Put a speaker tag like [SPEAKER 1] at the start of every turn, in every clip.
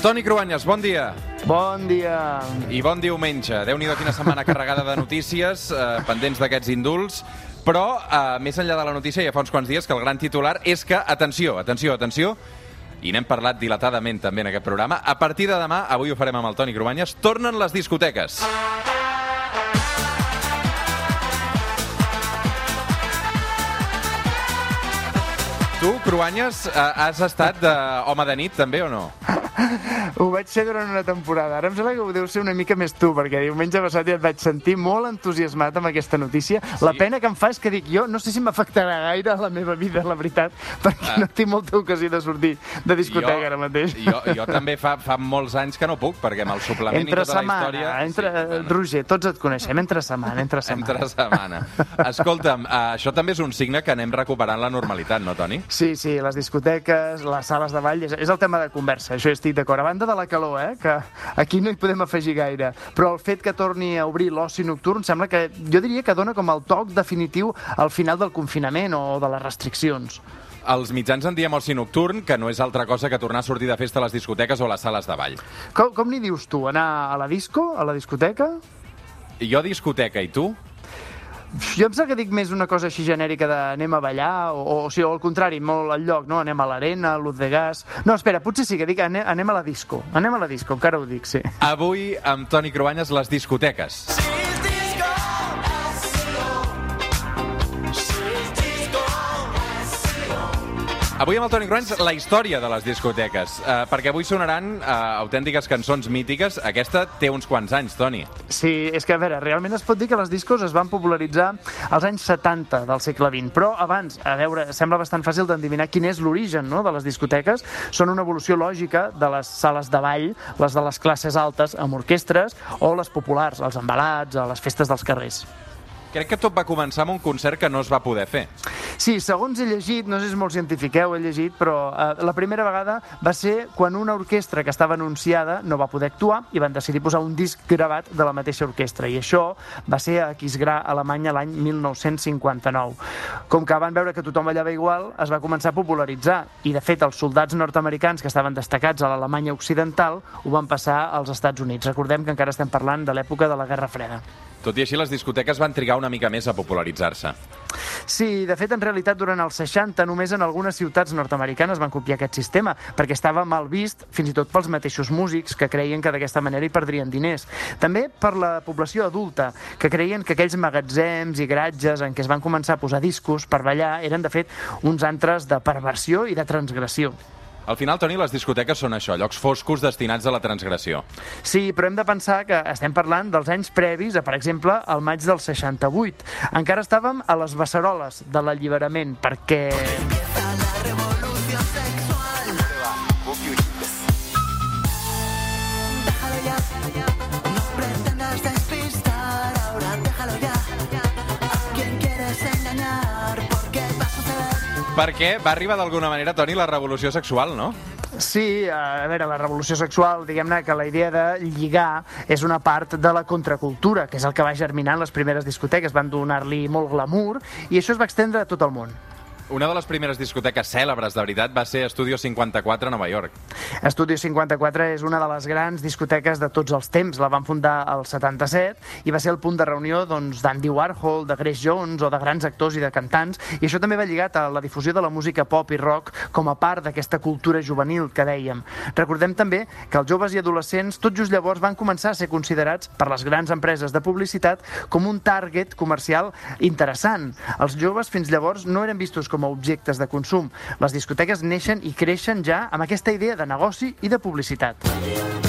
[SPEAKER 1] Toni Cruanyes, bon dia.
[SPEAKER 2] Bon dia.
[SPEAKER 1] I bon diumenge. Déu-n'hi-do quina setmana carregada de notícies, eh, pendents d'aquests indults. Però, eh, més enllà de la notícia, ja fa uns quants dies que el gran titular és que, atenció, atenció, atenció, i n'hem parlat dilatadament també en aquest programa, a partir de demà, avui ho farem amb el Toni Cruanyes, tornen les discoteques. Tu, Cruanyes, eh, has estat d'home de nit, també, o no?
[SPEAKER 2] Ho vaig ser durant una temporada. Ara em sembla que ho deu ser una mica més tu, perquè diumenge passat ja et vaig sentir molt entusiasmat amb aquesta notícia. Sí. La pena que em fa és que dic, jo no sé si m'afectarà gaire la meva vida, la veritat, perquè
[SPEAKER 1] Ah.
[SPEAKER 2] no tinc molta ocasió de sortir de discoteca ara mateix.
[SPEAKER 1] Jo, jo també fa, fa molts anys que no puc, perquè amb el suplement
[SPEAKER 2] Entre
[SPEAKER 1] i tota
[SPEAKER 2] setmana,
[SPEAKER 1] la història...
[SPEAKER 2] entre,
[SPEAKER 1] Sí, bueno,
[SPEAKER 2] Roger, tots et coneixem, entre setmana, entre setmana.
[SPEAKER 1] entre setmana. Escolta'm, eh, això també és un signe que anem recuperant la normalitat, no, Toni?
[SPEAKER 2] Sí, sí, les discoteques, les sales de ball, és, és el tema de conversa, això estic d'acord. A banda de la calor, eh, que aquí no hi podem afegir gaire, però el fet que torni a obrir l'oci nocturn sembla que, jo diria que dona com el toc definitiu al final del confinament o de les restriccions.
[SPEAKER 1] Els mitjans en diem oci nocturn, que no és altra cosa que tornar a sortir de festa a les discoteques o a les sales de ball.
[SPEAKER 2] Com, com n'hi dius tu? Anar a la disco, a la discoteca?
[SPEAKER 1] Jo discoteca, i tu?
[SPEAKER 2] Jo em sembla que dic més una cosa així genèrica de anem a ballar, o, o, o sigui, o al contrari, molt al lloc, no? Anem a l'arena, a l'Uz de Gas... No, espera, potser sí que dic anem, anem a la disco. Anem a la disco, encara ho dic, sí.
[SPEAKER 1] Avui, amb Toni Cruanyes, les discoteques. Avui amb el Toni Cruanyes, la història de les discoteques, eh, perquè avui sonaran eh, autèntiques cançons mítiques. Aquesta té uns quants anys, Toni.
[SPEAKER 2] Sí, és que, a veure, realment es pot dir que les discos es van popularitzar als anys 70 del segle XX, però abans, a veure, sembla bastant fàcil d'endevinar quin és l'origen no, de les discoteques. Són una evolució lògica de les sales de ball, les de les classes altes amb orquestres, o les populars, els embalats, a les festes dels carrers.
[SPEAKER 1] Crec que tot va començar amb un concert que no es va poder fer.
[SPEAKER 2] Sí, segons he llegit, no sé si molt científic, ho he llegit, però eh, la primera vegada va ser quan una orquestra que estava anunciada no va poder actuar i van decidir posar un disc gravat de la mateixa orquestra. I això va ser a Aquisgrà, Alemanya, l'any 1959. Com que van veure que tothom ballava igual, es va començar a popularitzar. I, de fet, els soldats nord-americans que estaven destacats a l'Alemanya Occidental ho van passar als Estats Units. Recordem que encara estem parlant de l'època de la Guerra Freda.
[SPEAKER 1] Tot i així, les discoteques van trigar una mica més a popularitzar-se.
[SPEAKER 2] Sí, de fet, en realitat, durant els 60, només en algunes ciutats nord-americanes van copiar aquest sistema, perquè estava mal vist, fins i tot pels mateixos músics, que creien que d'aquesta manera hi perdrien diners. També per la població adulta, que creien que aquells magatzems i garatges en què es van començar a posar discos per ballar eren, de fet, uns antres de perversió i de transgressió.
[SPEAKER 1] Al final, Toni, les discoteques són això, llocs foscos destinats a la transgressió.
[SPEAKER 2] Sí, però hem de pensar que estem parlant dels anys previs a, per exemple, al maig del 68. Encara estàvem a les beceroles de l'alliberament, perquè...
[SPEAKER 1] Perquè va arribar d'alguna manera, Toni, la revolució sexual, no?
[SPEAKER 2] Sí, a veure, la revolució sexual, diguem-ne que la idea de lligar és una part de la contracultura, que és el que va germinar en les primeres discoteques, van donar-li molt glamour, i això es va extendre a tot el món.
[SPEAKER 1] Una de les primeres discoteques cèlebres, de veritat, va ser Studio 54 a Nova York.
[SPEAKER 2] Studio 54 és una de les grans discoteques de tots els temps. La van fundar al 77 i va ser el punt de reunió doncs, d'Andy Warhol, de Grace Jones o de grans actors i de cantants. I això també va lligat a la difusió de la música pop i rock com a part d'aquesta cultura juvenil que dèiem. Recordem també que els joves i adolescents tot just llavors van començar a ser considerats per les grans empreses de publicitat com un target comercial interessant. Els joves fins llavors no eren vistos com a objectes de consum. Les discoteques neixen i creixen ja amb aquesta idea de negoci i de publicitat.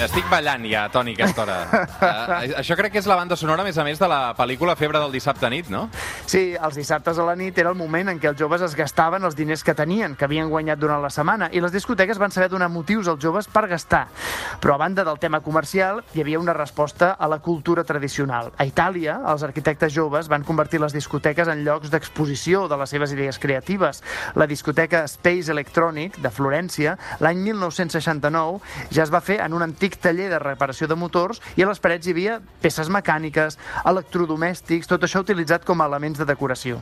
[SPEAKER 1] Estic ballant ja, Toni, aquesta hora. uh, això crec que és la banda sonora, a més a més, de la pel·lícula Febre del dissabte nit, no?
[SPEAKER 2] Sí, els dissabtes a la nit era el moment en què els joves es gastaven els diners que tenien, que havien guanyat durant la setmana, i les discoteques van saber donar motius als joves per gastar. Però a banda del tema comercial, hi havia una resposta a la cultura tradicional. A Itàlia, els arquitectes joves van convertir les discoteques en llocs d'exposició de les seves idees creatives. La discoteca Space Electronic de Florència, l'any 1969, ja es va fer en un antic taller de reparació de motors i a les parets hi havia peces mecàniques, electrodomèstics, tot això utilitzat com a elements de decoració.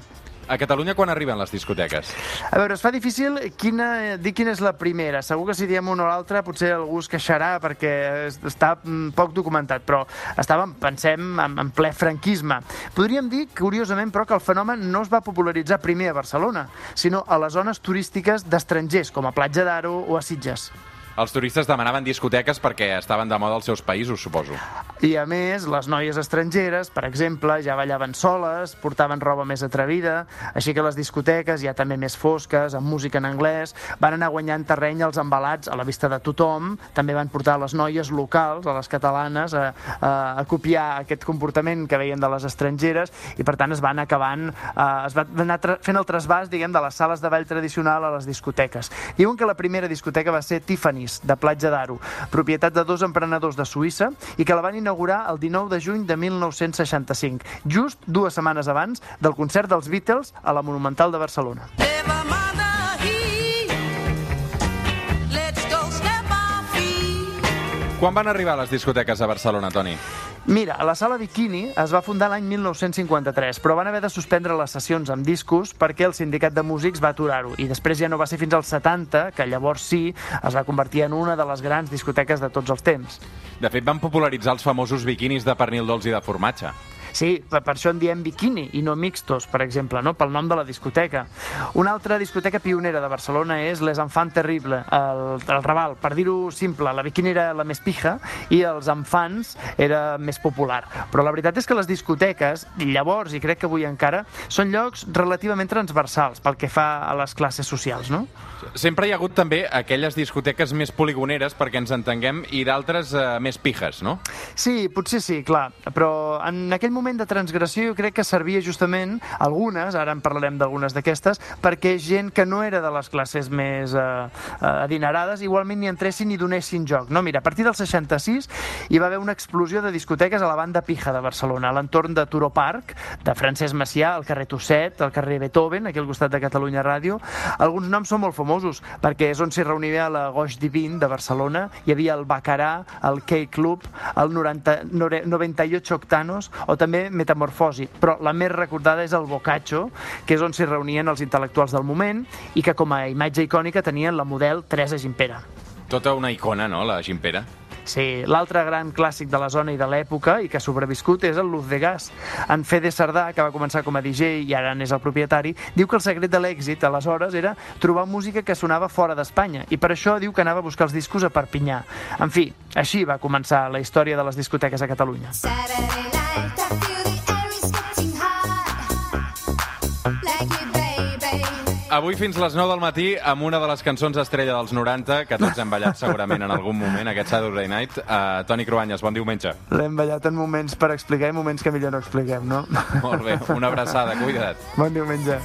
[SPEAKER 1] A Catalunya quan arriben les discoteques?
[SPEAKER 2] A veure, es fa difícil quina, dir quina és la primera. Segur que si diem una o l'altra potser algú es queixarà perquè es- està mm, poc documentat, però estàvem, pensem, en, en ple franquisme. Podríem dir, curiosament, però, que el fenomen no es va popularitzar primer a Barcelona, sinó a les zones turístiques d'estrangers, com a Platja d'Aro o a Sitges.
[SPEAKER 1] Els turistes demanaven discoteques perquè estaven de moda als seus països, suposo.
[SPEAKER 2] I a més, les noies estrangeres, per exemple, ja ballaven soles, portaven roba més atrevida, així que les discoteques, ja també més fosques, amb música en anglès, van anar guanyant terreny als embalats a la vista de tothom, també van portar les noies locals, a les catalanes, a, a, a copiar aquest comportament que veien de les estrangeres, i per tant es van acabant, eh, es va anar fent el trasbàs, diguem, de les sales de ball tradicional a les discoteques. Diuen que la primera discoteca va ser Tiffany's, de Platja d'Aro, propietat de dos emprenedors de Suïssa, i que la van inaugurar el 19 de juny de 1965, just dues setmanes abans del concert dels Beatles a la Monumental de Barcelona.
[SPEAKER 1] Quan van arribar les discoteques a Barcelona, Toni?
[SPEAKER 2] Mira, la sala Bikini es va fundar l'any 1953, però van haver de suspendre les sessions amb discos perquè el sindicat de músics va aturar-ho. I després ja no va ser fins als 70, que llavors sí, es va convertir en una de les grans discoteques de tots els temps.
[SPEAKER 1] De fet, van popularitzar els famosos biquinis de pernil dolç i de formatge.
[SPEAKER 2] Sí, per, per això en diem bikini i no mixtos, per exemple, no? pel nom de la discoteca. Una altra discoteca pionera de Barcelona és Les Enfants Terrible, el, el Raval. Per dir-ho simple, la bikini era la més pija i els enfants era més popular. Però la veritat és que les discoteques, llavors, i crec que avui encara, són llocs relativament transversals pel que fa a les classes socials, no?
[SPEAKER 1] Sempre hi ha hagut també aquelles discoteques més poligoneres, perquè ens entenguem, i d'altres eh, més pijes, no?
[SPEAKER 2] Sí, potser sí, clar, però en aquell moment de transgressió jo crec que servia justament algunes, ara en parlarem d'algunes d'aquestes, perquè gent que no era de les classes més eh, eh, adinerades igualment ni entressin ni donessin joc. No, mira, a partir del 66 hi va haver una explosió de discoteques a la banda pija de Barcelona, a l'entorn de Turó Park, de Francesc Macià, al carrer Tosset, al carrer Beethoven, aquí al costat de Catalunya Ràdio. Alguns noms són molt famosos, perquè és on s'hi reunia la Goix Divin de Barcelona, hi havia el Bacarà, el K-Club, el 90, nore- 98 Octanos o també Metamorfosi, però la més recordada és el Bocaccio, que és on s'hi reunien els intel·lectuals del moment i que com a imatge icònica tenien la model Teresa Gimpera.
[SPEAKER 1] Tota una icona, no?, la Gimpera.
[SPEAKER 2] Sí, l'altre gran clàssic de la zona i de l'època i que ha sobreviscut és el Luz de Gas. En Fede Sardà, que va començar com a DJ i ara n'és el propietari, diu que el secret de l'èxit aleshores era trobar música que sonava fora d'Espanya i per això diu que anava a buscar els discos a Perpinyà. En fi, així va començar la història de les discoteques a Catalunya.
[SPEAKER 3] Saturday night, I feel the air is getting hot. Like you, baby.
[SPEAKER 1] Avui fins les 9 del matí amb una de les cançons estrella dels 90 que tots hem ballat segurament en algun moment, aquest Saturday Night. Uh, Toni Cruanyes, bon diumenge.
[SPEAKER 2] L'hem ballat en moments per explicar i moments que millor no expliquem, no?
[SPEAKER 1] Molt bé, una abraçada, cuida't.
[SPEAKER 2] Bon diumenge.